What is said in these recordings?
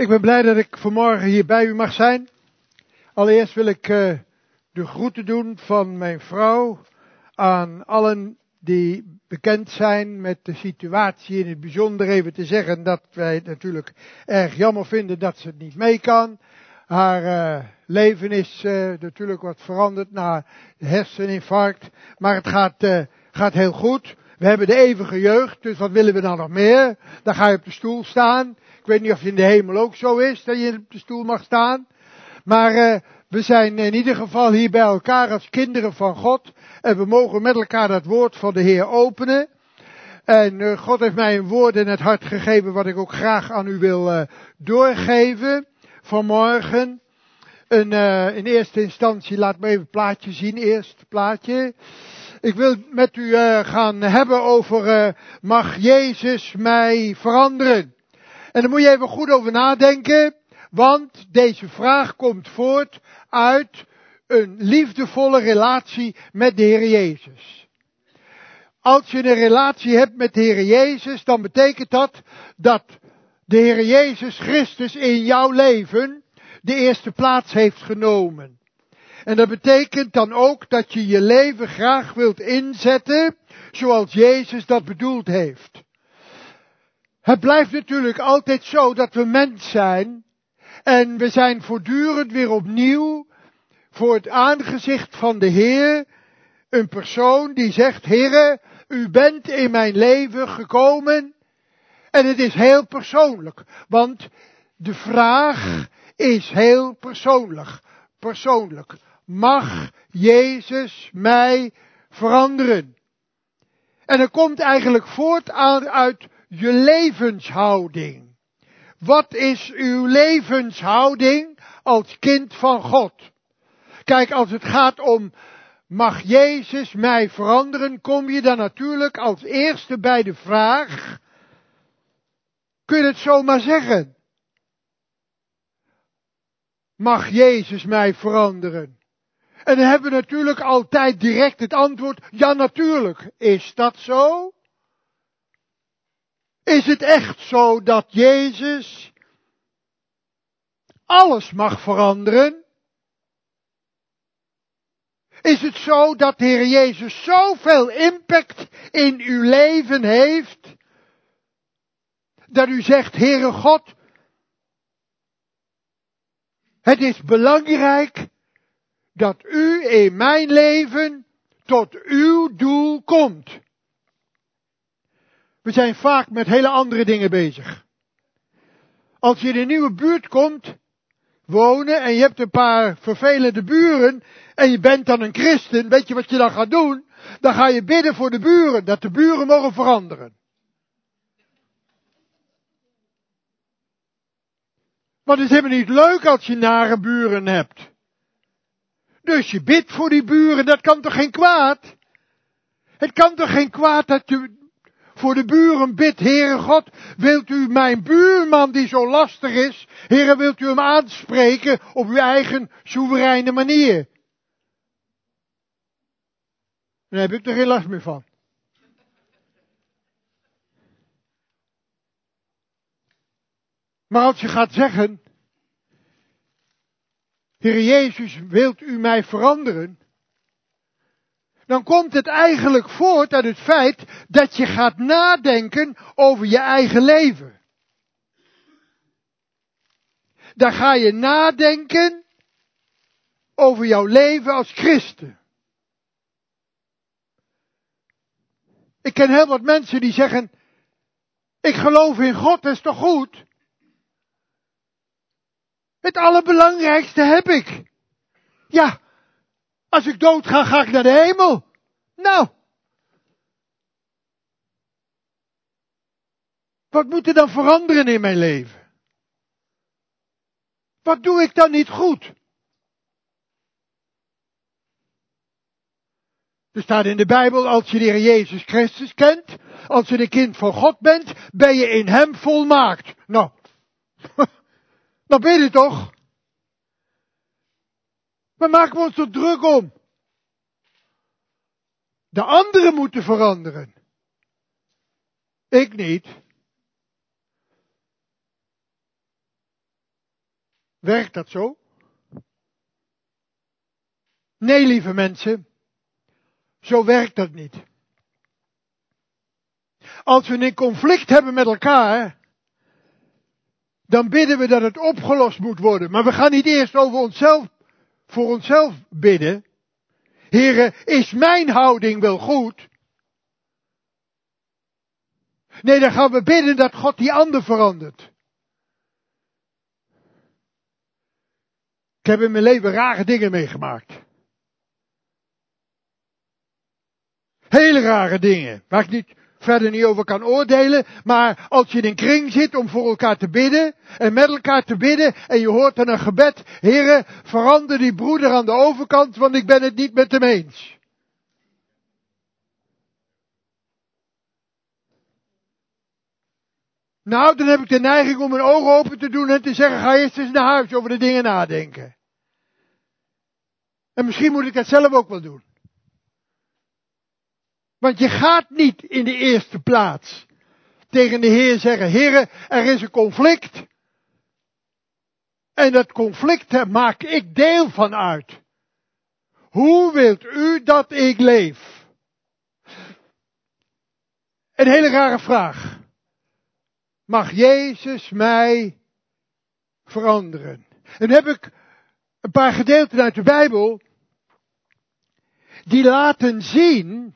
Ik ben blij dat ik vanmorgen hier bij u mag zijn. Allereerst wil ik uh, de groeten doen van mijn vrouw aan allen die bekend zijn met de situatie. In het bijzonder even te zeggen dat wij het natuurlijk erg jammer vinden dat ze het niet mee kan. Haar uh, leven is uh, natuurlijk wat veranderd na herseninfarct. Maar het gaat, gaat heel goed. We hebben de eeuwige jeugd, dus wat willen we dan nog meer? Dan ga je op de stoel staan. Ik weet niet of het in de hemel ook zo is, dat je op de stoel mag staan. Maar uh, we zijn in ieder geval hier bij elkaar als kinderen van God. En we mogen met elkaar dat woord van de Heer openen. En uh, God heeft mij een woord in het hart gegeven wat ik ook graag aan u wil uh, doorgeven vanmorgen. Een, in eerste instantie, laat me even het plaatje zien, eerst plaatje. Ik wil met u gaan hebben over, mag Jezus mij veranderen? En daar moet je even goed over nadenken, want deze vraag komt voort uit een liefdevolle relatie met de Heer Jezus. Als je een relatie hebt met de Heer Jezus, dan betekent dat dat de Heer Jezus Christus in jouw leven de eerste plaats heeft genomen. En dat betekent dan ook dat je je leven graag wilt inzetten zoals Jezus dat bedoeld heeft. Het blijft natuurlijk altijd zo dat we mens zijn. En we zijn voortdurend weer opnieuw voor het aangezicht van de Heer een persoon die zegt, Heere, u bent in mijn leven gekomen. En het is heel persoonlijk, want de vraag is heel persoonlijk. Persoonlijk. Mag Jezus mij veranderen? En er komt eigenlijk voort uit je levenshouding. Wat is uw levenshouding als kind van God? Kijk, als het gaat om mag Jezus mij veranderen, kom je dan natuurlijk als eerste bij de vraag, kun je het zomaar zeggen? Mag Jezus mij veranderen? En dan hebben we natuurlijk altijd direct het antwoord, ja natuurlijk, is dat zo? Is het echt zo dat Jezus alles mag veranderen? Is het zo dat de Heer Jezus zoveel impact in uw leven heeft, dat u zegt, Heere God, het is belangrijk dat u in mijn leven tot uw doel komt. We zijn vaak met hele andere dingen bezig. Als je in een nieuwe buurt komt, wonen en je hebt een paar vervelende buren en je bent dan een christen, weet je wat je dan gaat doen? Dan ga je bidden voor de buren, dat de buren mogen veranderen. Want het is helemaal niet leuk als je nare buren hebt. Dus je bidt voor die buren, dat kan toch geen kwaad? Het kan toch geen kwaad dat je voor de buren bidt, Heere God, wilt u mijn buurman die zo lastig is, Heere, wilt u hem aanspreken op uw eigen soevereine manier? Daar heb ik er geen last meer van. Maar als je gaat zeggen, Heer Jezus, wilt u mij veranderen? dan komt het eigenlijk voort uit het feit dat je gaat nadenken over je eigen leven. Dan ga je nadenken over jouw leven als christen. Ik ken heel wat mensen die zeggen, ik geloof in God, dat is toch goed? Het allerbelangrijkste heb ik. Ja, als ik dood ga, ga ik naar de hemel. Nou. Wat moet er dan veranderen in mijn leven? Wat doe ik dan niet goed? Er staat in de Bijbel, als je de Heer Jezus Christus kent, als je een kind van God bent, ben je in Hem volmaakt. Nou, dan ben je toch? Waar maken we ons zo druk om? De anderen moeten veranderen. Ik niet. Werkt dat zo? Nee, lieve mensen, zo werkt dat niet. Als we een conflict hebben met elkaar, dan bidden we dat het opgelost moet worden. Maar we gaan niet eerst over onszelf, voor onszelf bidden. Heren, is mijn houding wel goed? Nee, dan gaan we bidden dat God die ander verandert. Ik heb in mijn leven rare dingen meegemaakt. Hele rare dingen, waar ik niet, verder niet over kan oordelen, maar als je in een kring zit om voor elkaar te bidden en met elkaar te bidden en je hoort dan een gebed, heren, verander die broeder aan de overkant, want ik ben het niet met hem eens. Nou, dan heb ik de neiging om mijn ogen open te doen en te zeggen, ga eerst eens naar huis over de dingen nadenken. En misschien moet ik dat zelf ook wel doen. Want je gaat niet in de eerste plaats tegen de Heer zeggen, Heer, er is een conflict. En dat conflict maak ik deel van uit. Hoe wilt u dat ik leef? Een hele rare vraag. Mag Jezus mij veranderen? En dan heb ik een paar gedeelten uit de Bijbel die laten zien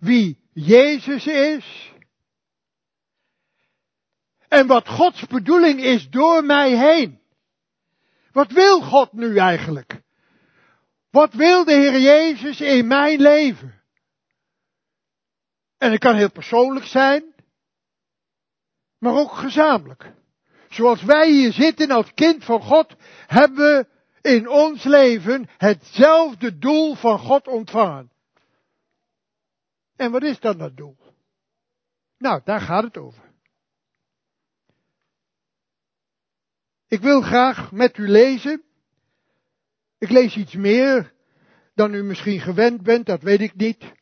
wie Jezus is. En wat Gods bedoeling is door mij heen. Wat wil God nu eigenlijk? Wat wil de Heer Jezus in mijn leven? En het kan heel persoonlijk zijn, maar ook gezamenlijk. Zoals wij hier zitten als kind van God, hebben we in ons leven hetzelfde doel van God ontvangen. En wat is dan dat doel? Nou, daar gaat het over. Ik wil graag met u lezen. Ik lees iets meer dan u misschien gewend bent, dat weet ik niet.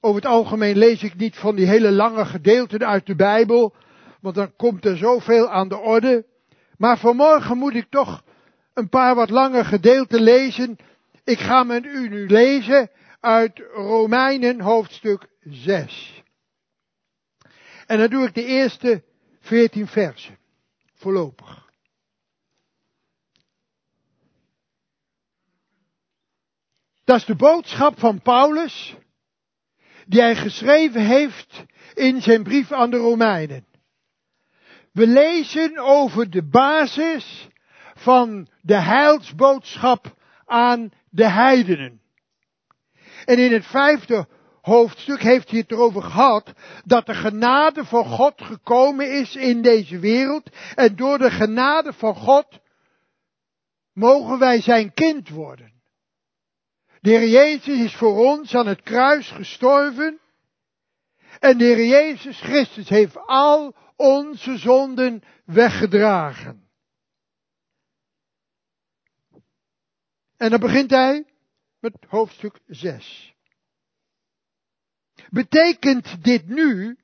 Over het algemeen lees ik niet van die hele lange gedeelten uit de Bijbel, want dan komt er zoveel aan de orde. Maar vanmorgen moet ik toch een paar wat lange gedeelten lezen. Ik ga met u nu lezen uit Romeinen hoofdstuk 6. En dan doe ik de eerste 14 versen. Voorlopig. Dat is de boodschap van Paulus, die hij geschreven heeft in zijn brief aan de Romeinen. We lezen over de basis van de heilsboodschap aan de heidenen. En in het vijfde hoofdstuk heeft hij het erover gehad dat de genade van God gekomen is in deze wereld. En door de genade van God mogen wij zijn kind worden. De Heer Jezus is voor ons aan het kruis gestorven. En de Heer Jezus Christus heeft al onze zonden weggedragen. En dan begint hij met hoofdstuk 6. Betekent dit nu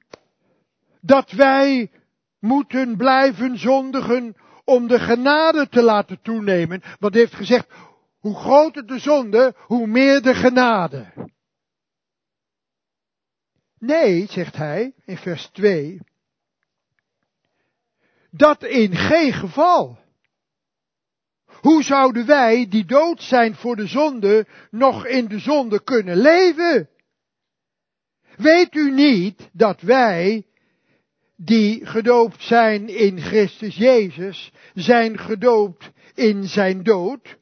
dat wij moeten blijven zondigen om de genade te laten toenemen? Want hij heeft gezegd, hoe groter de zonde, hoe meer de genade. Nee, zegt hij in vers 2, dat in geen geval. Hoe zouden wij, die dood zijn voor de zonde, nog in de zonde kunnen leven? Weet u niet dat wij, die gedoopt zijn in Christus Jezus, zijn gedoopt in zijn dood?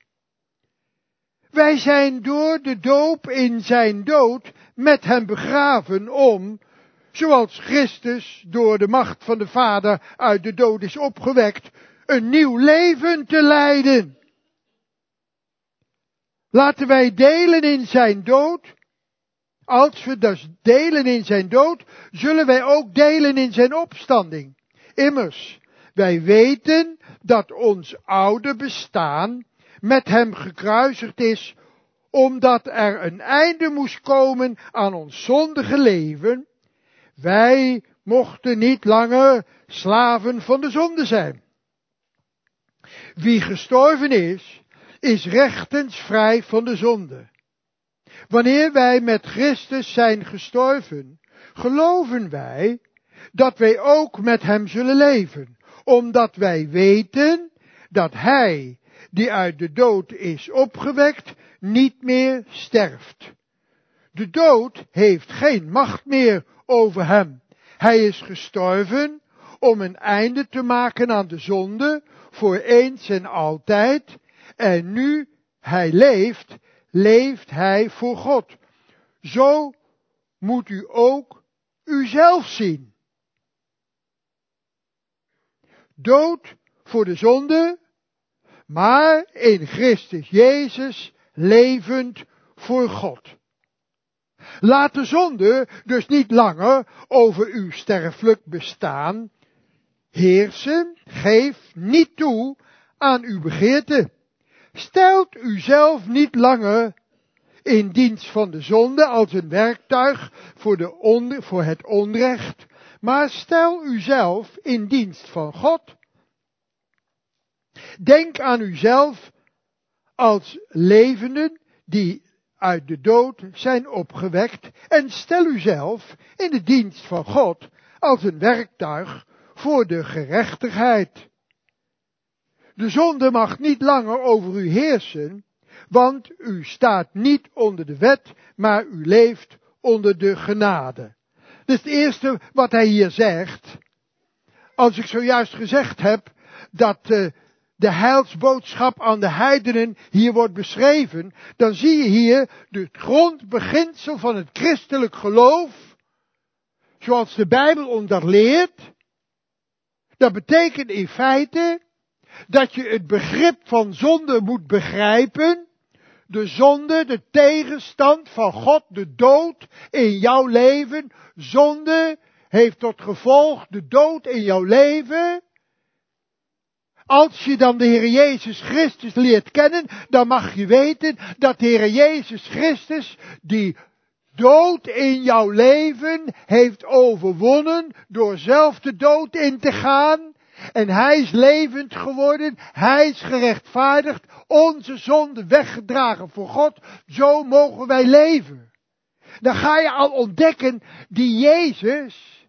Wij zijn door de doop in zijn dood met hem begraven om, zoals Christus door de macht van de Vader uit de dood is opgewekt, een nieuw leven te leiden. Laten wij delen in zijn dood. Als we dus delen in zijn dood, zullen wij ook delen in zijn opstanding. Immers, wij weten dat ons oude bestaan met hem gekruisigd is, omdat er een einde moest komen aan ons zondige leven. Wij mochten niet langer slaven van de zonde zijn. Wie gestorven is, is rechtens vrij van de zonde. Wanneer wij met Christus zijn gestorven, geloven wij dat wij ook met Hem zullen leven, omdat wij weten dat Hij, die uit de dood is opgewekt, niet meer sterft. De dood heeft geen macht meer over Hem. Hij is gestorven om een einde te maken aan de zonde, voor eens en altijd, en nu Hij leeft, leeft Hij voor God. Zo moet u ook uzelf zien. Dood voor de zonde, maar in Christus Jezus levend voor God. Laat de zonde dus niet langer over uw sterfelijk bestaan heersen. Geef niet toe aan uw begeerte. Stelt uzelf niet langer in dienst van de zonde als een werktuig voor, de voor het onrecht, maar stel uzelf in dienst van God. Denk aan uzelf als levenden die uit de dood zijn opgewekt en stel uzelf in de dienst van God als een werktuig voor de gerechtigheid. De zonde mag niet langer over u heersen, want u staat niet onder de wet, maar u leeft onder de genade. Dat is het eerste wat hij hier zegt. Als ik zojuist gezegd heb dat uh, de heilsboodschap aan de heidenen hier wordt beschreven, dan zie je hier het grondbeginsel van het christelijk geloof, zoals de Bijbel ons dat leert. Dat betekent in feite dat je het begrip van zonde moet begrijpen. De zonde, de tegenstand van God, de dood in jouw leven. Zonde heeft tot gevolg de dood in jouw leven. Als je dan de Heer Jezus Christus leert kennen, dan mag je weten dat de Heer Jezus Christus die dood in jouw leven heeft overwonnen door zelf de dood in te gaan. En hij is levend geworden, hij is gerechtvaardigd, onze zonde weggedragen voor God, zo mogen wij leven. Dan ga je al ontdekken, die Jezus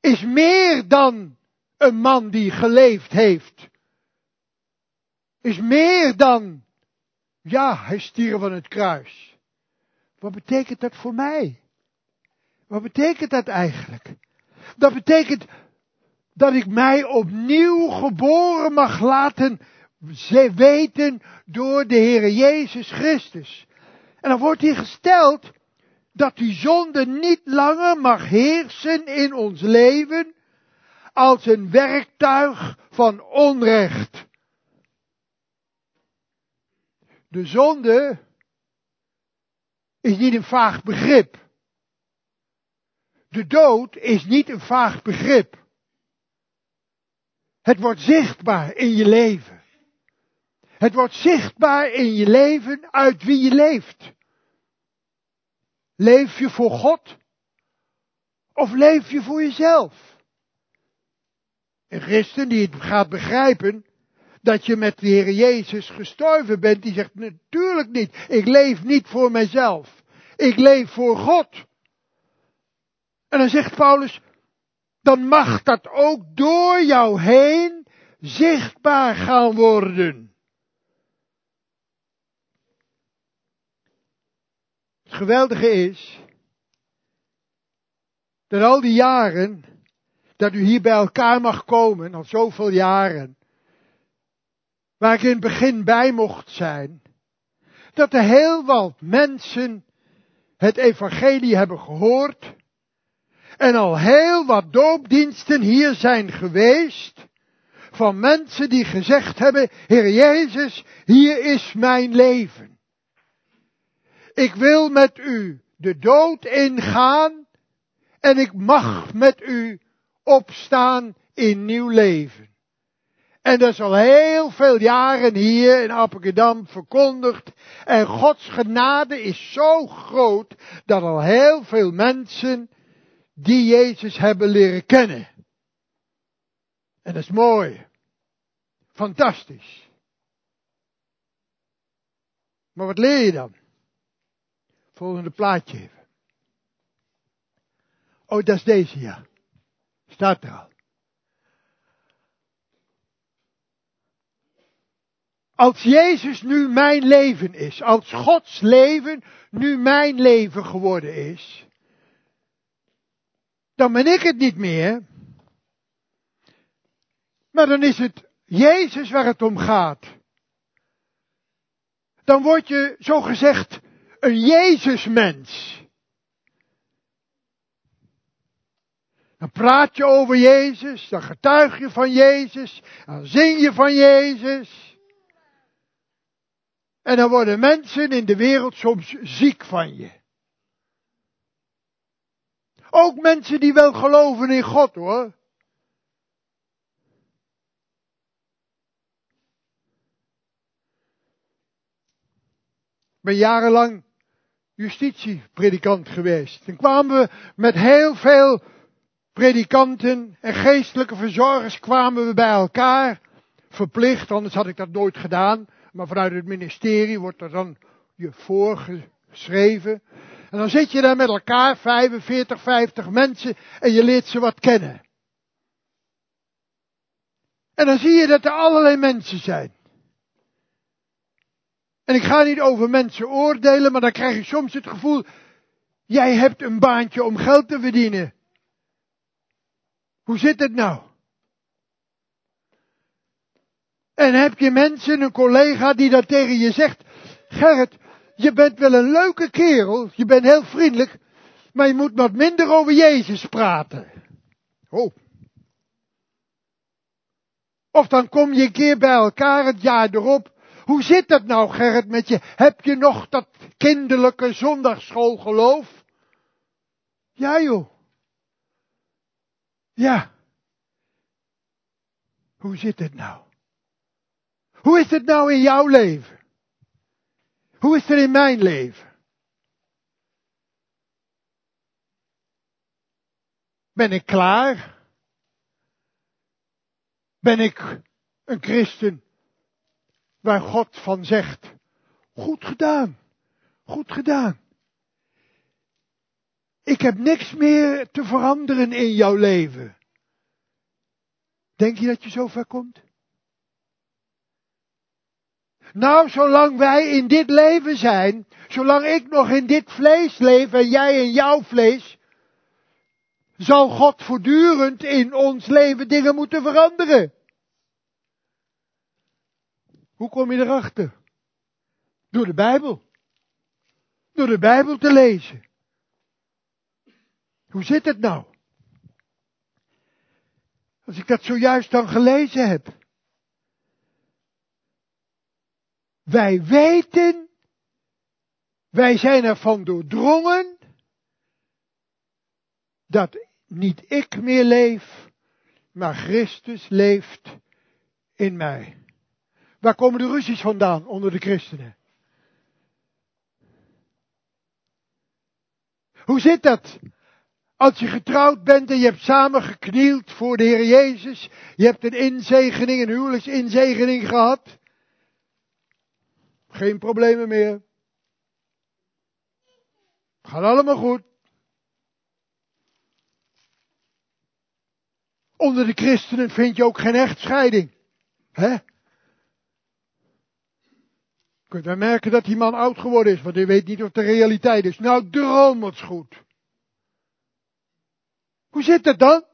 is meer dan een man die geleefd heeft. Is meer dan, ja, hij stierf van het kruis. Wat betekent dat voor mij? Wat betekent dat eigenlijk? Dat betekent dat ik mij opnieuw geboren mag laten weten door de Heere Jezus Christus. En dan wordt hier gesteld dat die zonde niet langer mag heersen in ons leven als een werktuig van onrecht. De zonde is niet een vaag begrip. De dood is niet een vaag begrip. Het wordt zichtbaar in je leven. Het wordt zichtbaar in je leven uit wie je leeft. Leef je voor God? Of leef je voor jezelf? Een christen die het gaat begrijpen dat je met de Heer Jezus gestorven bent, die zegt natuurlijk niet, ik leef niet voor mijzelf. Ik leef voor God. En dan zegt Paulus, dan mag dat ook door jou heen zichtbaar gaan worden. Het geweldige is dat al die jaren dat u hier bij elkaar mag komen, al zoveel jaren, waar ik in het begin bij mocht zijn, dat er heel wat mensen het evangelie hebben gehoord en al heel wat doopdiensten hier zijn geweest van mensen die gezegd hebben, Heer Jezus, hier is mijn leven. Ik wil met u de dood ingaan en ik mag met u opstaan in nieuw leven. En dat is al heel veel jaren hier in Appelgedam verkondigd. En Gods genade is zo groot dat al heel veel mensen die Jezus hebben leren kennen. En dat is mooi. Fantastisch. Maar wat leer je dan? Volgende plaatje even. Oh, dat is deze, ja. Staat er al. Als Jezus nu mijn leven is, als Gods leven nu mijn leven geworden is, dan ben ik het niet meer. Maar dan is het Jezus waar het om gaat. Dan word je zo gezegd een Jezusmens. Dan praat je over Jezus, dan getuig je van Jezus, dan zing je van Jezus. En dan worden mensen in de wereld soms ziek van je. Ook mensen die wel geloven in God hoor. Ik ben jarenlang justitiepredikant geweest. En kwamen we met heel veel predikanten en geestelijke verzorgers kwamen we bij elkaar. Verplicht, anders had ik dat nooit gedaan. Maar vanuit het ministerie wordt er dan je voorgeschreven. En dan zit je daar met elkaar, 45, 50 mensen, en je leert ze wat kennen. En dan zie je dat er allerlei mensen zijn. En ik ga niet over mensen oordelen, maar dan krijg je soms het gevoel, jij hebt een baantje om geld te verdienen. Hoe zit het nou? En heb je mensen, een collega die dat tegen je zegt, Gerrit, je bent wel een leuke kerel, je bent heel vriendelijk, maar je moet wat minder over Jezus praten. Oh. Of dan kom je een keer bij elkaar het jaar erop. Hoe zit dat nou, Gerrit, met je? Heb je nog dat kinderlijke zondagschoolgeloof? Ja, joh. Ja. Hoe zit het nou? Hoe is het nou in jouw leven? Hoe is het in mijn leven? Ben ik klaar? Ben ik een christen waar God van zegt, goed gedaan, goed gedaan. Ik heb niks meer te veranderen in jouw leven. Denk je dat je zo ver komt? Nou, zolang wij in dit leven zijn, zolang ik nog in dit vlees leef en jij in jouw vlees, zal God voortdurend in ons leven dingen moeten veranderen. Hoe kom je erachter? Door de Bijbel. Door de Bijbel te lezen. Hoe zit het nou? Als ik dat zojuist dan gelezen heb. Wij weten, wij zijn ervan doordrongen, dat niet ik meer leef, maar Christus leeft in mij. Waar komen de ruzies vandaan onder de christenen? Hoe zit dat? Als je getrouwd bent en je hebt samen geknield voor de Heer Jezus, je hebt een inzegening, een huwelijksinzegening gehad, geen problemen meer. Gaat allemaal goed. Onder de christenen vind je ook geen echtscheiding. Hè? Kunt wij merken dat die man oud geworden is, want hij weet niet of de realiteit is. Nou, droom het goed. Hoe zit het dan?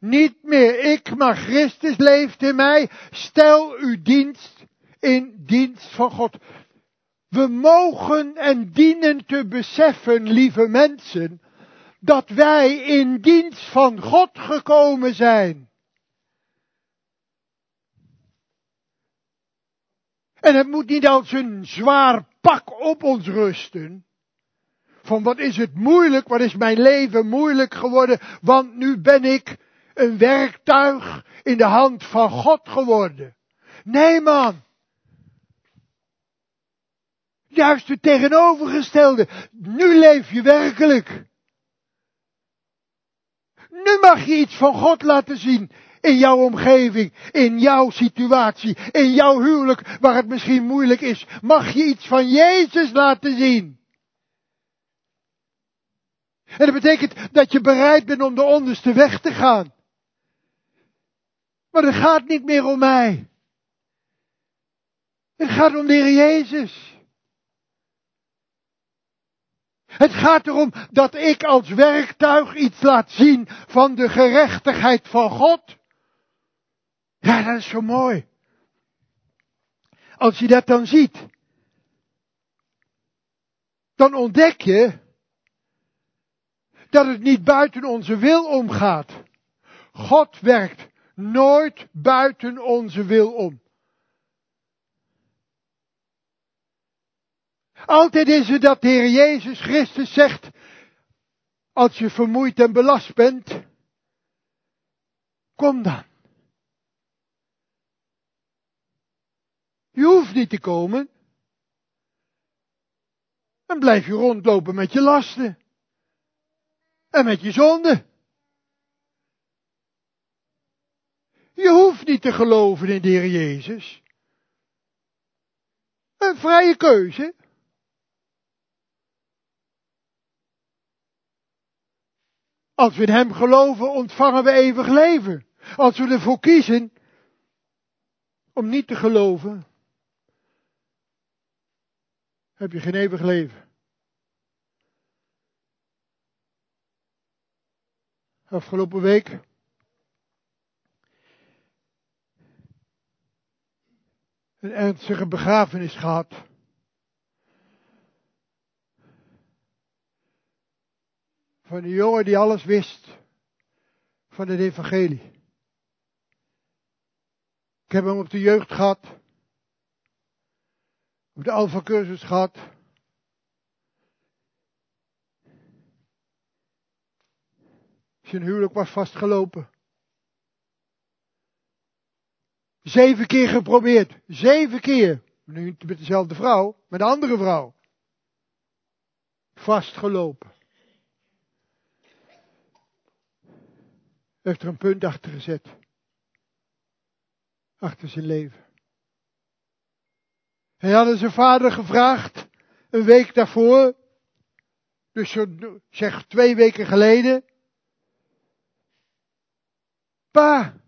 Niet meer ik, maar Christus leeft in mij. Stel uw dienst in dienst van God. We mogen en dienen te beseffen, lieve mensen, dat wij in dienst van God gekomen zijn. En het moet niet als een zwaar pak op ons rusten. Van wat is het moeilijk, wat is mijn leven moeilijk geworden, want nu ben ik een werktuig in de hand van God geworden. Nee man, Juist het tegenovergestelde. Nu leef je werkelijk. Nu mag je iets van God laten zien In jouw omgeving, in jouw situatie, in jouw huwelijk, waar het misschien moeilijk is, mag je iets van Jezus laten zien. En dat betekent dat je bereid bent om de onderste weg te gaan. Maar het gaat niet meer om mij. Het gaat om de Heer Jezus. Het gaat erom dat ik als werktuig iets laat zien van de gerechtigheid van God. Ja, dat is zo mooi. Als je dat dan ziet, dan ontdek je dat het niet buiten onze wil omgaat. God werkt nooit buiten onze wil om. Altijd is het dat de Heer Jezus Christus zegt, als je vermoeid en belast bent, kom dan. Je hoeft niet te komen. Dan blijf je rondlopen met je lasten. En met je zonde. Je hoeft niet te geloven in de Heer Jezus. Een vrije keuze. Als we in Hem geloven, ontvangen we eeuwig leven. Als we ervoor kiezen om niet te geloven, heb je geen eeuwig leven. Afgelopen week een ernstige begrafenis gehad. Van een jongen die alles wist van het evangelie. Ik heb hem op de jeugd gehad. Op de alfa cursus gehad. Zijn huwelijk was vastgelopen. Zeven keer geprobeerd. Zeven keer. Nu met dezelfde vrouw, met een andere vrouw. Vastgelopen. Heeft er een punt achter gezet. Achter zijn leven. Hij had zijn vader gevraagd, een week daarvoor, dus zo, zeg twee weken geleden. Pa,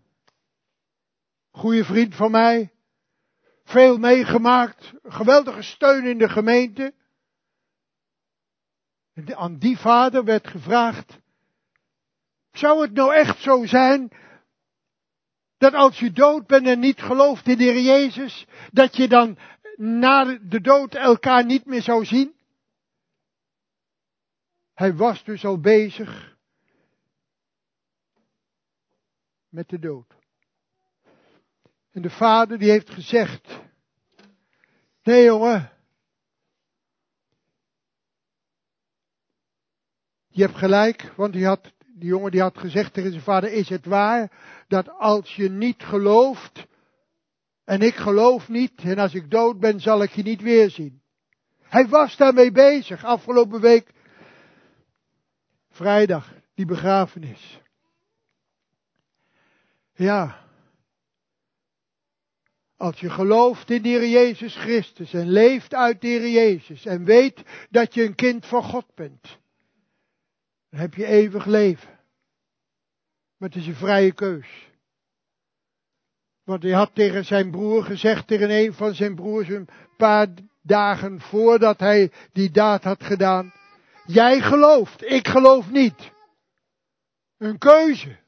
goede vriend van mij, veel meegemaakt, geweldige steun in de gemeente. En aan die vader werd gevraagd, zou het nou echt zo zijn dat als je dood bent en niet gelooft in de Heer Jezus, dat je dan na de dood elkaar niet meer zou zien? Hij was dus al bezig met de dood. En de vader die heeft gezegd, nee jongen, je hebt gelijk, want die, had, die jongen die had gezegd tegen zijn vader, is het waar dat als je niet gelooft, en ik geloof niet, en als ik dood ben zal ik je niet weerzien. Hij was daarmee bezig, afgelopen week, vrijdag, die begrafenis. Ja, als je gelooft in de Jezus Christus en leeft uit de Jezus en weet dat je een kind van God bent, dan heb je eeuwig leven. Maar het is een vrije keus. Want hij had tegen zijn broer gezegd, tegen een van zijn broers, een paar dagen voordat hij die daad had gedaan. Jij gelooft, ik geloof niet. Een keuze.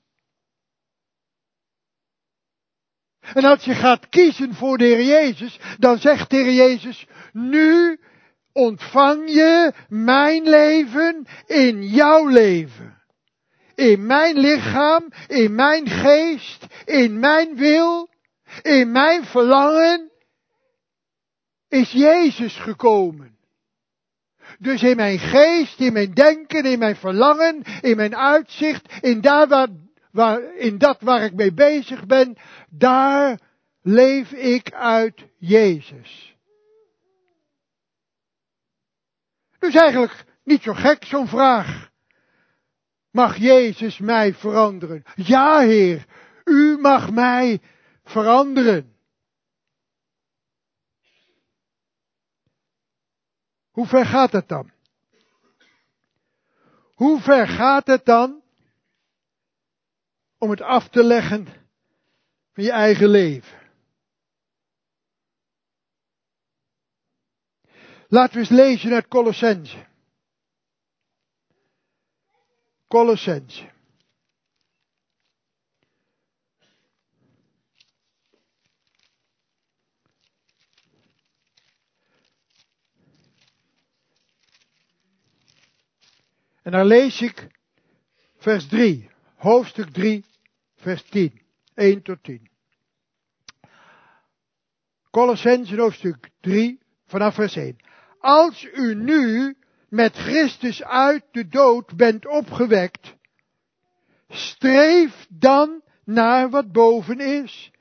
En als je gaat kiezen voor de Heer Jezus, dan zegt de Heer Jezus, nu ontvang je mijn leven in jouw leven. In mijn lichaam, in mijn geest, in mijn wil, in mijn verlangen is Jezus gekomen. Dus in mijn geest, in mijn denken, in mijn verlangen, in mijn uitzicht, in, daar waar, in dat waar ik mee bezig ben, daar leef ik uit Jezus. Dus eigenlijk niet zo gek zo'n vraag. Mag Jezus mij veranderen? Ja, Heer, U mag mij veranderen. Hoe ver gaat het dan? Hoe ver gaat het dan om het af te leggen van je eigen leven? Laten we eens lezen uit Colossense. Colossense. En dan lees ik vers 3, hoofdstuk 3, vers 10, 1 tot 10. Colossense hoofdstuk 3, vanaf vers 1. Als u nu met Christus uit de dood bent opgewekt, streef dan naar wat boven is,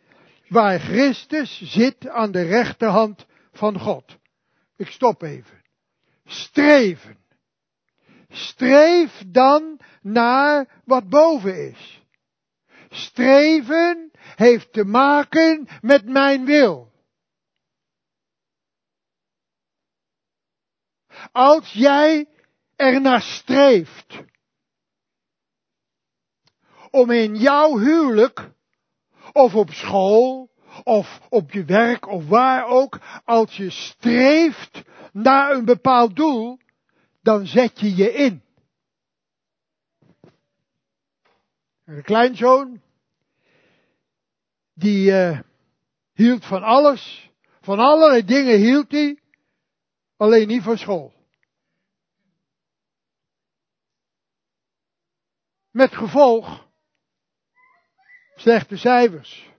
waar Christus zit aan de rechterhand van God. Ik stop even. Streven. Streef dan naar wat boven is. Streven heeft te maken met mijn wil. Als jij ernaar streeft om in jouw huwelijk of op school of op je werk of waar ook, als je streeft naar een bepaald doel, dan zet je je in. Een kleinzoon, die uh, hield van alles, van allerlei dingen hield hij, alleen niet van school. Met gevolg slechte cijfers.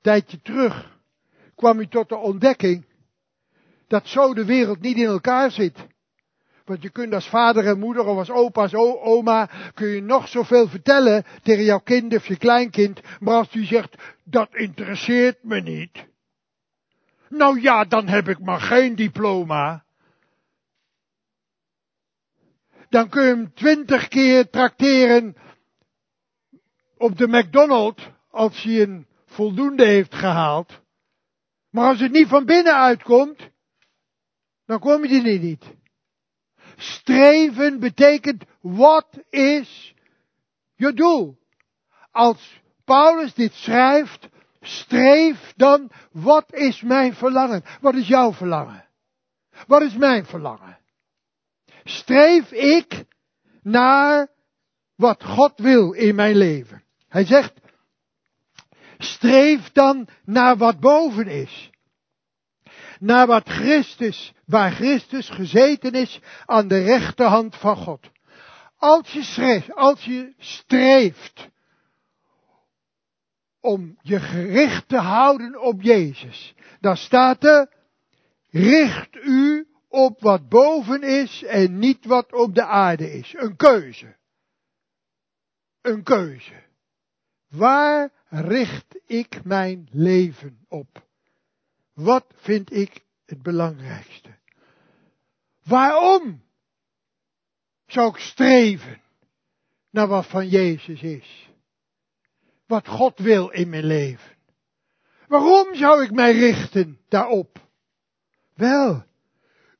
Tijdje terug kwam hij tot de ontdekking dat zo de wereld niet in elkaar zit. Want je kunt als vader en moeder of als opa, als oma, kun je nog zoveel vertellen tegen jouw kind of je kleinkind. Maar als die zegt, dat interesseert me niet. Nou ja, dan heb ik maar geen diploma. Dan kun je hem twintig keer trakteren op de McDonald's als hij een voldoende heeft gehaald. Maar als het niet van binnen uitkomt, dan kom je er niet. Streven betekent, wat is je doel? Als Paulus dit schrijft, streef dan, wat is mijn verlangen? Wat is jouw verlangen? Wat is mijn verlangen? Streef ik naar wat God wil in mijn leven? Hij zegt, streef dan naar wat boven is naar wat Christus, waar Christus gezeten is aan de rechterhand van God. Als je, schreef, als je streeft om je gericht te houden op Jezus, dan staat er, richt u op wat boven is en niet wat op de aarde is. Een keuze. Een keuze. Waar richt ik mijn leven op? Wat vind ik het belangrijkste? Waarom zou ik streven naar wat van Jezus is? Wat God wil in mijn leven? Waarom zou ik mij richten daarop? Wel,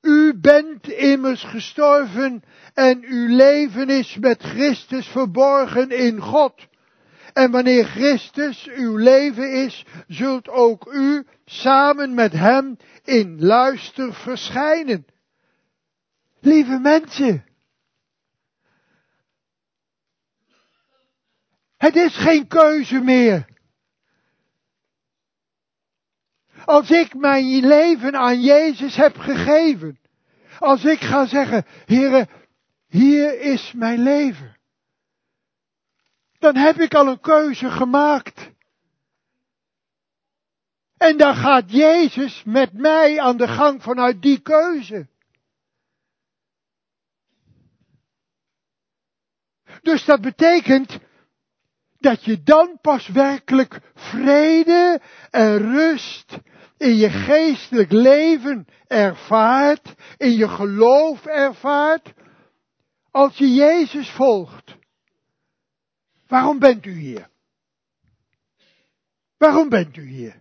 u bent immers gestorven en uw leven is met Christus verborgen in God. En wanneer Christus uw leven is, zult ook u samen met hem in luister verschijnen. Lieve mensen. Het is geen keuze meer. Als ik mijn leven aan Jezus heb gegeven. Als ik ga zeggen, Heere, hier is mijn leven dan heb ik al een keuze gemaakt. En dan gaat Jezus met mij aan de gang vanuit die keuze. Dus dat betekent dat je dan pas werkelijk vrede en rust in je geestelijk leven ervaart, in je geloof ervaart, als je Jezus volgt, waarom bent u hier? Waarom bent u hier?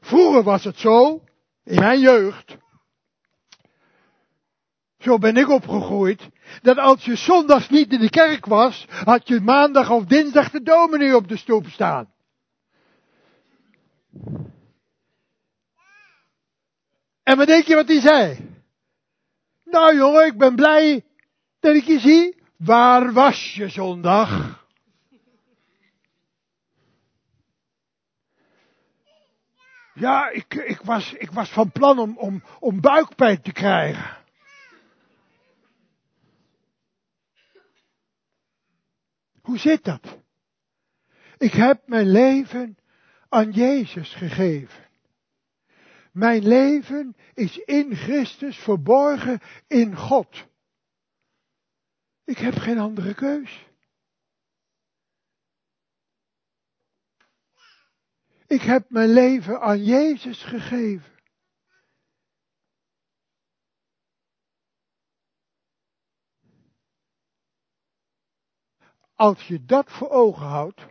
Vroeger was het zo, in mijn jeugd, zo ben ik opgegroeid, dat als je zondags niet in de kerk was, had je maandag of dinsdag de dominee op de stoep staan. En wat denk je wat hij zei? Nou jongen, ik ben blij dat ik je zie. Waar was je zondag? Ja, ik, ik, was, ik was van plan om, om, om buikpijn te krijgen. Hoe zit dat? Ik heb mijn leven aan Jezus gegeven. Mijn leven is in Christus verborgen in God. Ik heb geen andere keus. Ik heb mijn leven aan Jezus gegeven. Als je dat voor ogen houdt,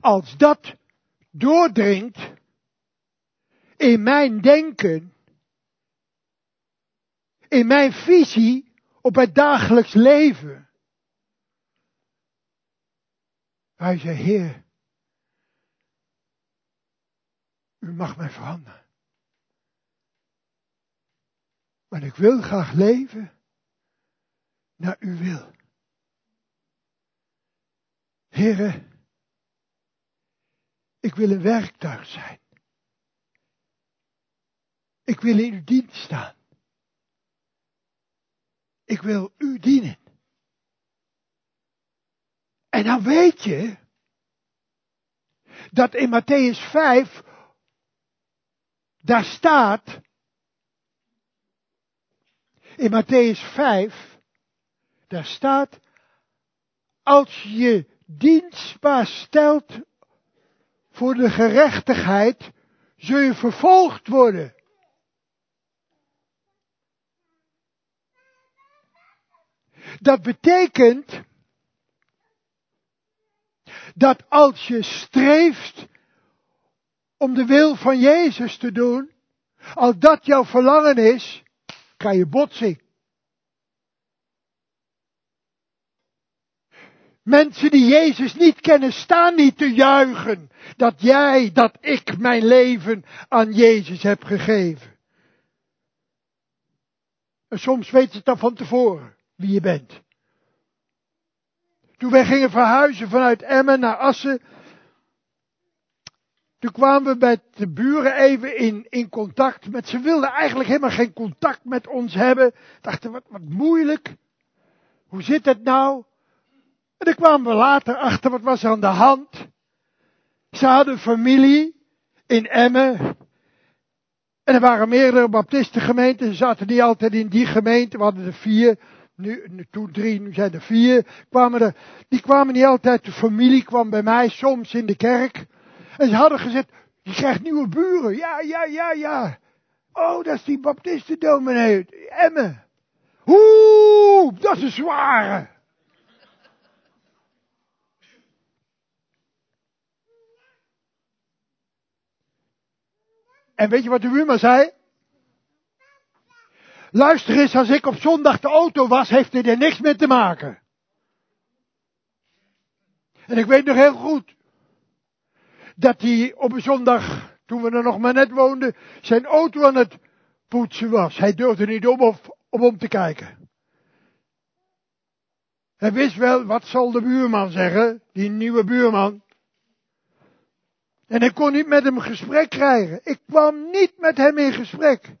als dat doordringt in mijn denken, in mijn visie op het dagelijks leven. Hij zei, Heer, u mag mij veranderen. Maar ik wil graag leven naar uw wil. Heren, ik wil een werktuig zijn. Ik wil in uw dienst staan. Ik wil u dienen. En dan weet je dat in Matthäus 5 daar staat in Matthäus 5 daar staat als je dienstbaar stelt voor de gerechtigheid zul je vervolgd worden. Dat betekent dat als je streeft om de wil van Jezus te doen, als dat jouw verlangen is, kan je botsing. Mensen die Jezus niet kennen, staan niet te juichen dat jij, dat ik mijn leven aan Jezus heb gegeven. En soms weten ze het dan van tevoren wie je bent. Toen wij gingen verhuizen vanuit Emmen naar Assen, toen kwamen we met de buren even in, in contact met, ze wilden eigenlijk helemaal geen contact met ons hebben. Dachten, wat, wat moeilijk. Hoe zit het nou? En dan kwamen we later achter, wat was er aan de hand? Ze hadden familie in Emmen. En er waren meerdere baptistengemeenten, ze zaten niet altijd in die gemeente, we hadden er vier nu, toen drie, nu zijn er vier, kwamen er, die kwamen niet altijd, de familie kwam bij mij soms in de kerk. En ze hadden gezegd, je krijgt nieuwe buren. Ja, ja, ja, ja. Oh, dat is die baptistendominee, Emme. Oeh, dat is een zware. En weet je wat de buurman zei? Luister eens, als ik op zondag de auto was, heeft dit er niks mee te maken. En ik weet nog heel goed dat hij op een zondag, toen we er nog maar net woonden, zijn auto aan het poetsen was. Hij durfde niet om, of, om om te kijken. Hij wist wel, wat zal de buurman zeggen, die nieuwe buurman. En ik kon niet met hem gesprek krijgen. Ik kwam niet met hem in gesprek.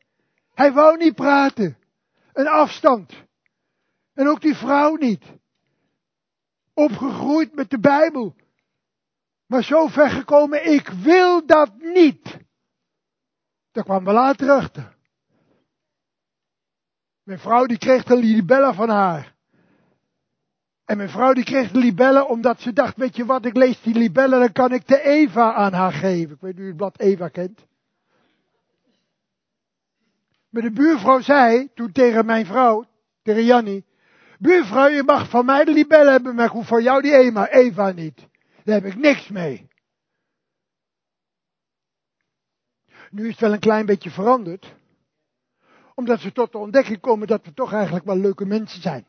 Hij wou niet praten. Een afstand. En ook die vrouw niet. Opgegroeid met de Bijbel. Maar zo ver gekomen, ik wil dat niet. Daar kwam we later achter. Mijn vrouw die kreeg de libellen van haar. En mijn vrouw die kreeg de libellen omdat ze dacht, weet je wat, ik lees die libellen, dan kan ik de Eva aan haar geven. Ik weet niet u het blad Eva kent. Maar de buurvrouw zei toen tegen mijn vrouw, tegen Jannie, buurvrouw je mag van mij de libellen hebben, maar ik hoef van jou die Eva, Eva niet. Daar heb ik niks mee. Nu is het wel een klein beetje veranderd. Omdat ze tot de ontdekking komen dat we toch eigenlijk wel leuke mensen zijn.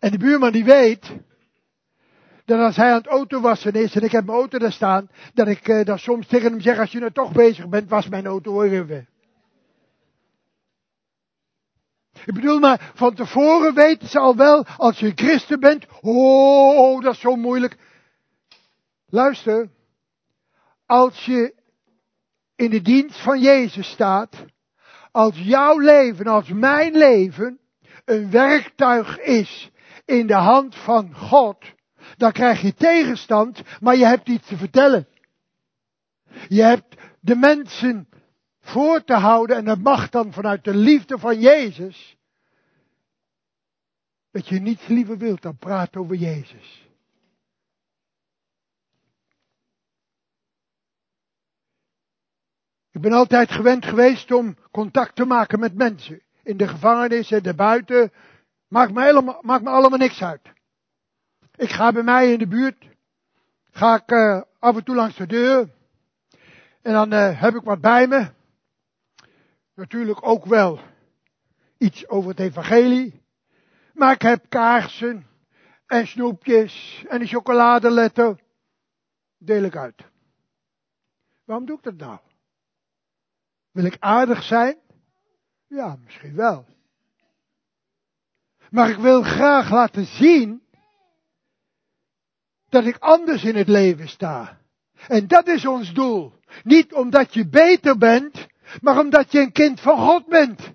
En de buurman die weet dat als hij aan het autowassen is en ik heb mijn auto daar staan, dat ik uh, dan soms tegen hem zeg, als je nou toch bezig bent, was mijn auto even. Ik bedoel maar, van tevoren weten ze al wel, als je christen bent, oh dat is zo moeilijk. Luister, als je in de dienst van Jezus staat, als jouw leven, als mijn leven, een werktuig is in de hand van God, dan krijg je tegenstand, maar je hebt iets te vertellen. Je hebt de mensen voor te houden en dat mag dan vanuit de liefde van Jezus. Dat je niets liever wilt dan praten over Jezus. Ik ben altijd gewend geweest om contact te maken met mensen. In de gevangenis en daarbuiten. Maakt me, helemaal, maakt me allemaal niks uit. Ik ga bij mij in de buurt. Ga ik uh, af en toe langs de deur. En dan uh, heb ik wat bij me. Natuurlijk ook wel iets over het evangelie. Maar ik heb kaarsen en snoepjes en een chocoladeletter. Deel ik uit. Waarom doe ik dat nou? Wil ik aardig zijn? Ja, misschien wel. Maar ik wil graag laten zien dat ik anders in het leven sta. En dat is ons doel. Niet omdat je beter bent, maar omdat je een kind van God bent.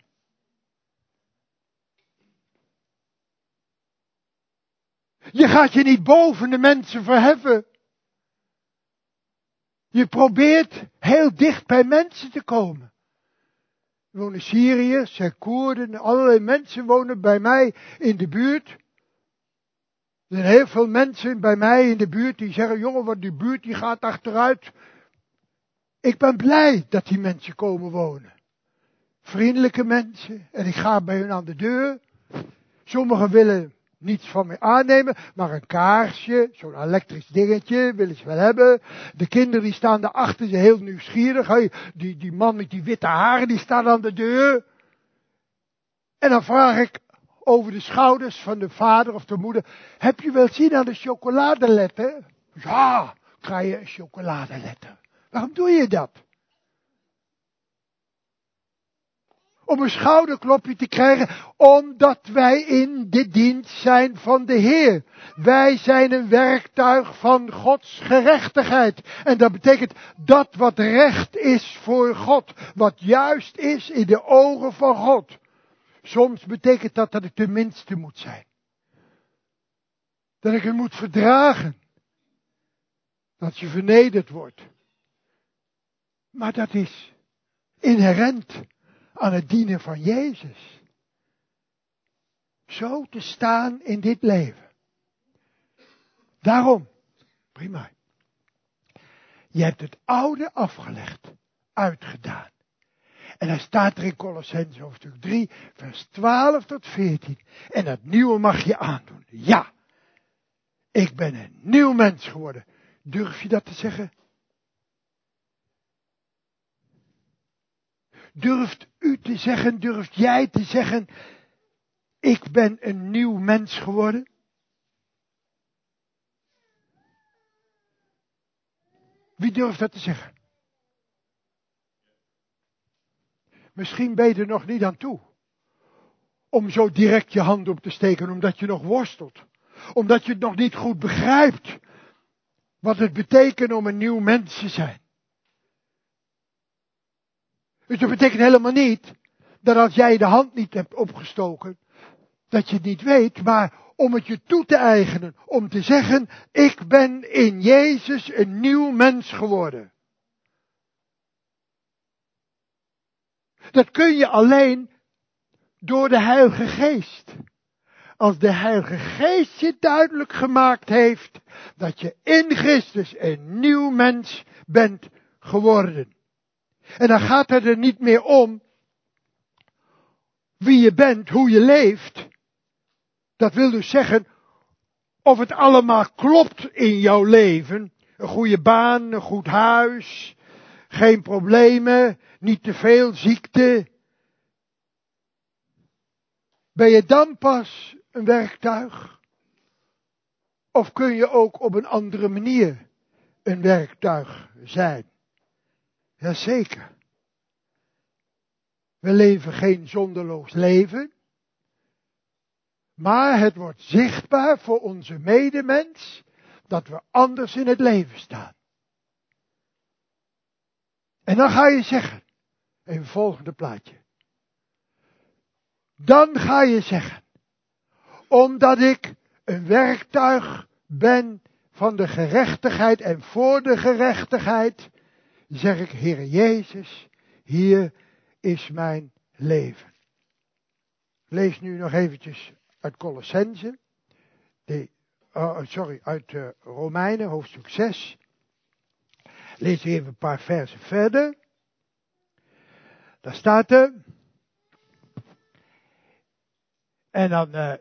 Je gaat je niet boven de mensen verheffen. Je probeert heel dicht bij mensen te komen. Er wonen Syriërs, zijn Koerden, allerlei mensen wonen bij mij in de buurt. Er zijn heel veel mensen bij mij in de buurt die zeggen, jongen, wat die buurt die gaat achteruit. Ik ben blij dat die mensen komen wonen. Vriendelijke mensen. En ik ga bij hun aan de deur. Sommigen willen niets van me aannemen, maar een kaarsje, zo'n elektrisch dingetje, willen ze wel hebben. De kinderen die staan daarachter, ze heel nieuwsgierig. Die, die man met die witte haren, die staat aan de deur. En dan vraag ik over de schouders van de vader of de moeder, heb je wel zien aan de chocoladeletter? Ja, krijg je een chocoladeletter. Waarom doe je dat? om een schouderklopje te krijgen, omdat wij in de dienst zijn van de Heer. Wij zijn een werktuig van Gods gerechtigheid. En dat betekent dat wat recht is voor God, wat juist is in de ogen van God. Soms betekent dat dat ik de minste moet zijn. Dat ik het moet verdragen. Dat je vernederd wordt. Maar dat is inherent aan het dienen van Jezus. Zo te staan in dit leven. Daarom, prima. Je hebt het oude afgelegd, uitgedaan. En dan staat er in Colossense hoofdstuk 3, vers 12 tot 14. En het nieuwe mag je aandoen. Ja, ik ben een nieuw mens geworden. Durf je dat te zeggen? Durft u te zeggen, durft jij te zeggen, ik ben een nieuw mens geworden? Wie durft dat te zeggen? Misschien ben je er nog niet aan toe. Om zo direct je hand op te steken, omdat je nog worstelt. Omdat je het nog niet goed begrijpt. Wat het betekent om een nieuw mens te zijn. Dus dat betekent helemaal niet dat als jij de hand niet hebt opgestoken, dat je het niet weet, maar om het je toe te eigenen, om te zeggen, ik ben in Jezus een nieuw mens geworden. Dat kun je alleen door de Heilige Geest. Als de Heilige Geest je duidelijk gemaakt heeft dat je in Christus een nieuw mens bent geworden. En dan gaat het er niet meer om wie je bent, hoe je leeft. Dat wil dus zeggen of het allemaal klopt in jouw leven. Een goede baan, een goed huis, geen problemen, niet te veel ziekte. Ben je dan pas een werktuig? Of kun je ook op een andere manier een werktuig zijn? Jazeker. We leven geen zonderloos leven. Maar het wordt zichtbaar voor onze medemens dat we anders in het leven staan. En dan ga je zeggen, even volgende plaatje. Dan ga je zeggen, omdat ik een werktuig ben van de gerechtigheid en voor de gerechtigheid, zeg ik, Heer Jezus, hier is mijn leven. Lees nu nog eventjes uit Colossense, oh, sorry, uit uh, Romeinen, hoofdstuk 6. Lees even een paar versen verder. Daar staat er. En dan, uh,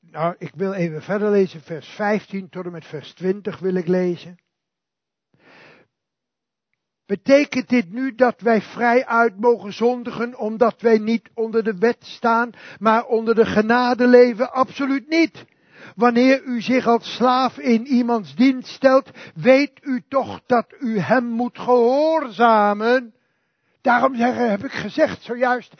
nou, ik wil even verder lezen, vers 15 tot en met vers 20 wil ik lezen. Betekent dit nu dat wij vrij uit mogen zondigen omdat wij niet onder de wet staan, maar onder de genade leven? Absoluut niet. Wanneer u zich als slaaf in iemands dienst stelt, weet u toch dat u hem moet gehoorzamen. Daarom heb ik gezegd zojuist,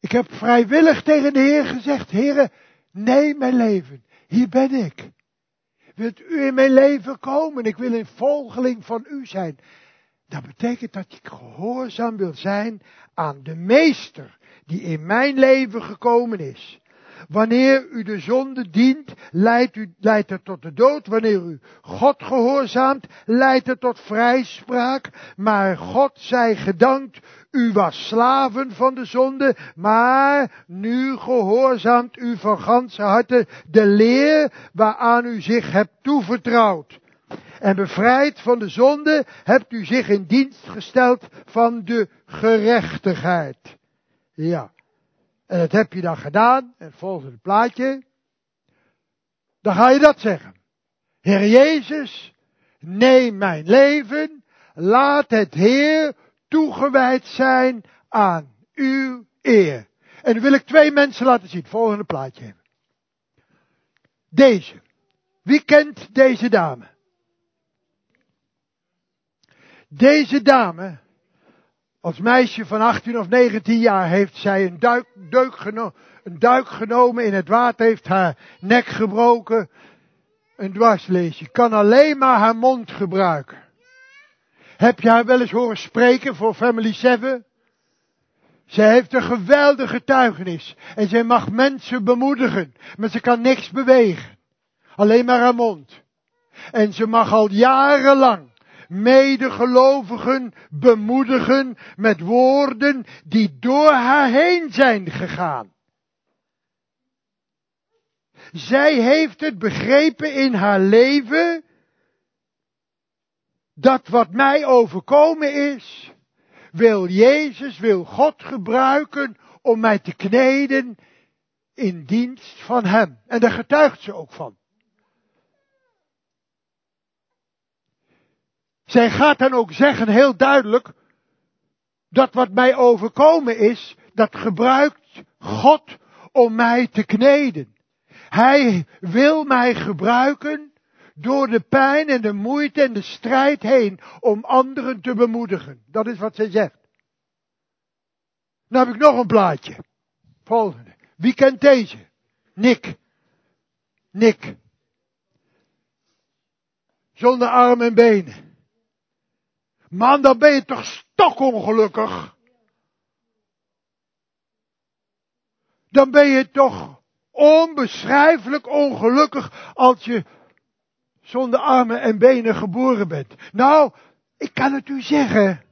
ik heb vrijwillig tegen de Heer gezegd, Heere, neem mijn leven, hier ben ik. Wilt u in mijn leven komen? Ik wil een volgeling van u zijn. Dat betekent dat ik gehoorzaam wil zijn aan de meester die in mijn leven gekomen is. Wanneer u de zonde dient, leidt, u, leidt het tot de dood. Wanneer u God gehoorzaamt, leidt het tot vrijspraak. Maar God zij gedankt, u was slaven van de zonde, maar nu gehoorzaamt u van ganse harte de leer waaraan u zich hebt toevertrouwd en bevrijd van de zonde, hebt u zich in dienst gesteld van de gerechtigheid. Ja. En dat heb je dan gedaan, en het volgende plaatje. Dan ga je dat zeggen. Heer Jezus, neem mijn leven, laat het Heer toegewijd zijn aan uw eer. En dan wil ik twee mensen laten zien. Volgende plaatje. Deze. Wie kent deze dame? Deze dame, als meisje van 18 of 19 jaar, heeft zij een duik, een duik genomen in het water, heeft haar nek gebroken. Een dwarsleesje. Kan alleen maar haar mond gebruiken. Heb je haar wel eens horen spreken voor Family 7? Ze heeft een geweldige getuigenis. En zij mag mensen bemoedigen. Maar ze kan niks bewegen. Alleen maar haar mond. En ze mag al jarenlang medegelovigen bemoedigen met woorden die door haar heen zijn gegaan. Zij heeft het begrepen in haar leven dat wat mij overkomen is, wil Jezus, wil God gebruiken om mij te kneden in dienst van Hem. En daar getuigt ze ook van. Zij gaat dan ook zeggen heel duidelijk, dat wat mij overkomen is, dat gebruikt God om mij te kneden. Hij wil mij gebruiken door de pijn en de moeite en de strijd heen om anderen te bemoedigen. Dat is wat zij zegt. Dan heb ik nog een plaatje. Volgende. Wie kent deze? Nick. Nick. Zonder armen en benen. Man, dan ben je toch stokongelukkig. Dan ben je toch onbeschrijfelijk ongelukkig als je zonder armen en benen geboren bent. Nou, ik kan het u zeggen.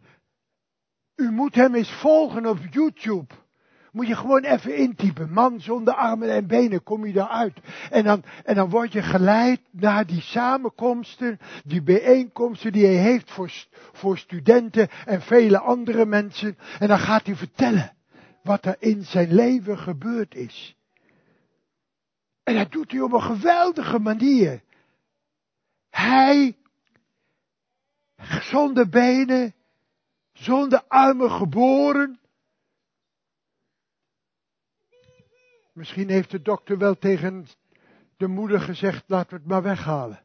U moet hem eens volgen op YouTube. Moet je gewoon even intypen. Man zonder armen en benen, kom je daaruit. En dan, en dan word je geleid naar die samenkomsten, die bijeenkomsten die hij heeft voor, voor studenten en vele andere mensen. En dan gaat hij vertellen wat er in zijn leven gebeurd is. En dat doet hij op een geweldige manier. Hij, zonder benen, zonder armen geboren, Misschien heeft de dokter wel tegen de moeder gezegd, laten we het maar weghalen.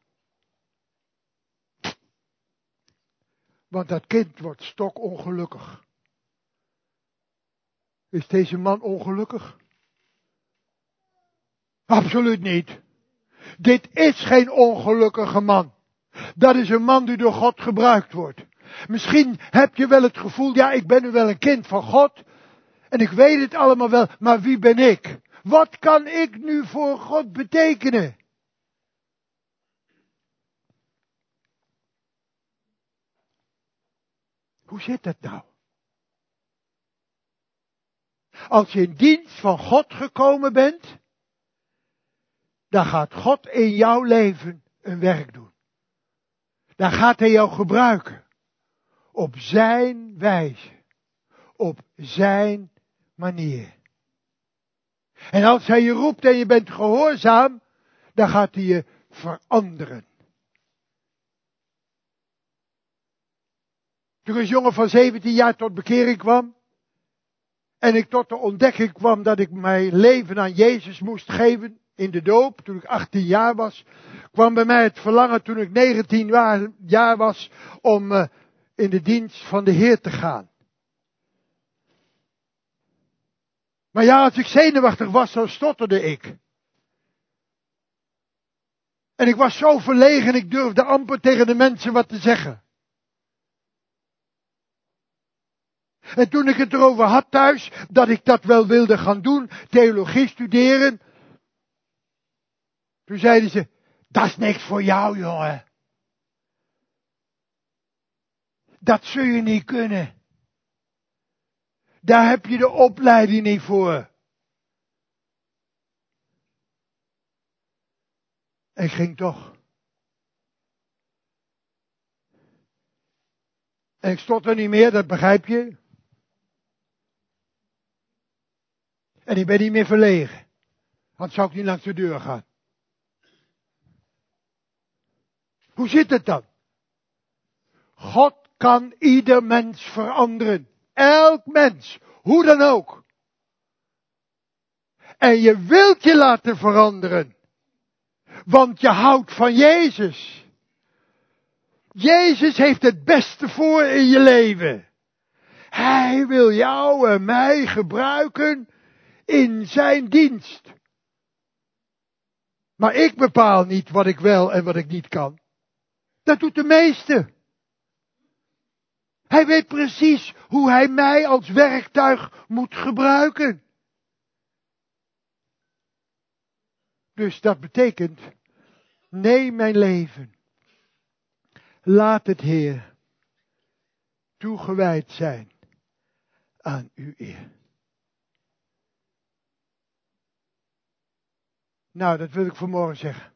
Want dat kind wordt stokongelukkig. Is deze man ongelukkig? Absoluut niet. Dit is geen ongelukkige man. Dat is een man die door God gebruikt wordt. Misschien heb je wel het gevoel, ja, ik ben nu wel een kind van God. En ik weet het allemaal wel, maar wie ben ik? Wat kan ik nu voor God betekenen? Hoe zit dat nou? Als je in dienst van God gekomen bent, dan gaat God in jouw leven een werk doen. Dan gaat Hij jou gebruiken. Op Zijn wijze. Op Zijn manier. En als hij je roept en je bent gehoorzaam, dan gaat hij je veranderen. Toen een jongen van 17 jaar tot bekering kwam, en ik tot de ontdekking kwam dat ik mijn leven aan Jezus moest geven in de doop, toen ik 18 jaar was, kwam bij mij het verlangen toen ik 19 jaar was om eh, in de dienst van de Heer te gaan. Maar ja, als ik zenuwachtig was, dan stotterde ik. En ik was zo verlegen, ik durfde amper tegen de mensen wat te zeggen. En toen ik het erover had thuis, dat ik dat wel wilde gaan doen, theologie studeren, toen zeiden ze, dat is niks voor jou, jongen. Dat zul je niet kunnen. Daar heb je de opleiding niet voor. Ik ging toch. En ik stond er niet meer, dat begrijp je. En ik ben niet meer verlegen. Want zou ik niet langs de deur gaan. Hoe zit het dan? God kan ieder mens veranderen. Elk mens, hoe dan ook. En je wilt je laten veranderen. Want je houdt van Jezus. Jezus heeft het beste voor in je leven. Hij wil jou en mij gebruiken in zijn dienst. Maar ik bepaal niet wat ik wel en wat ik niet kan. Dat doet de meeste. Hij weet precies hoe hij mij als werktuig moet gebruiken. Dus dat betekent, neem mijn leven. Laat het Heer toegewijd zijn aan uw eer. Nou, dat wil ik vanmorgen zeggen.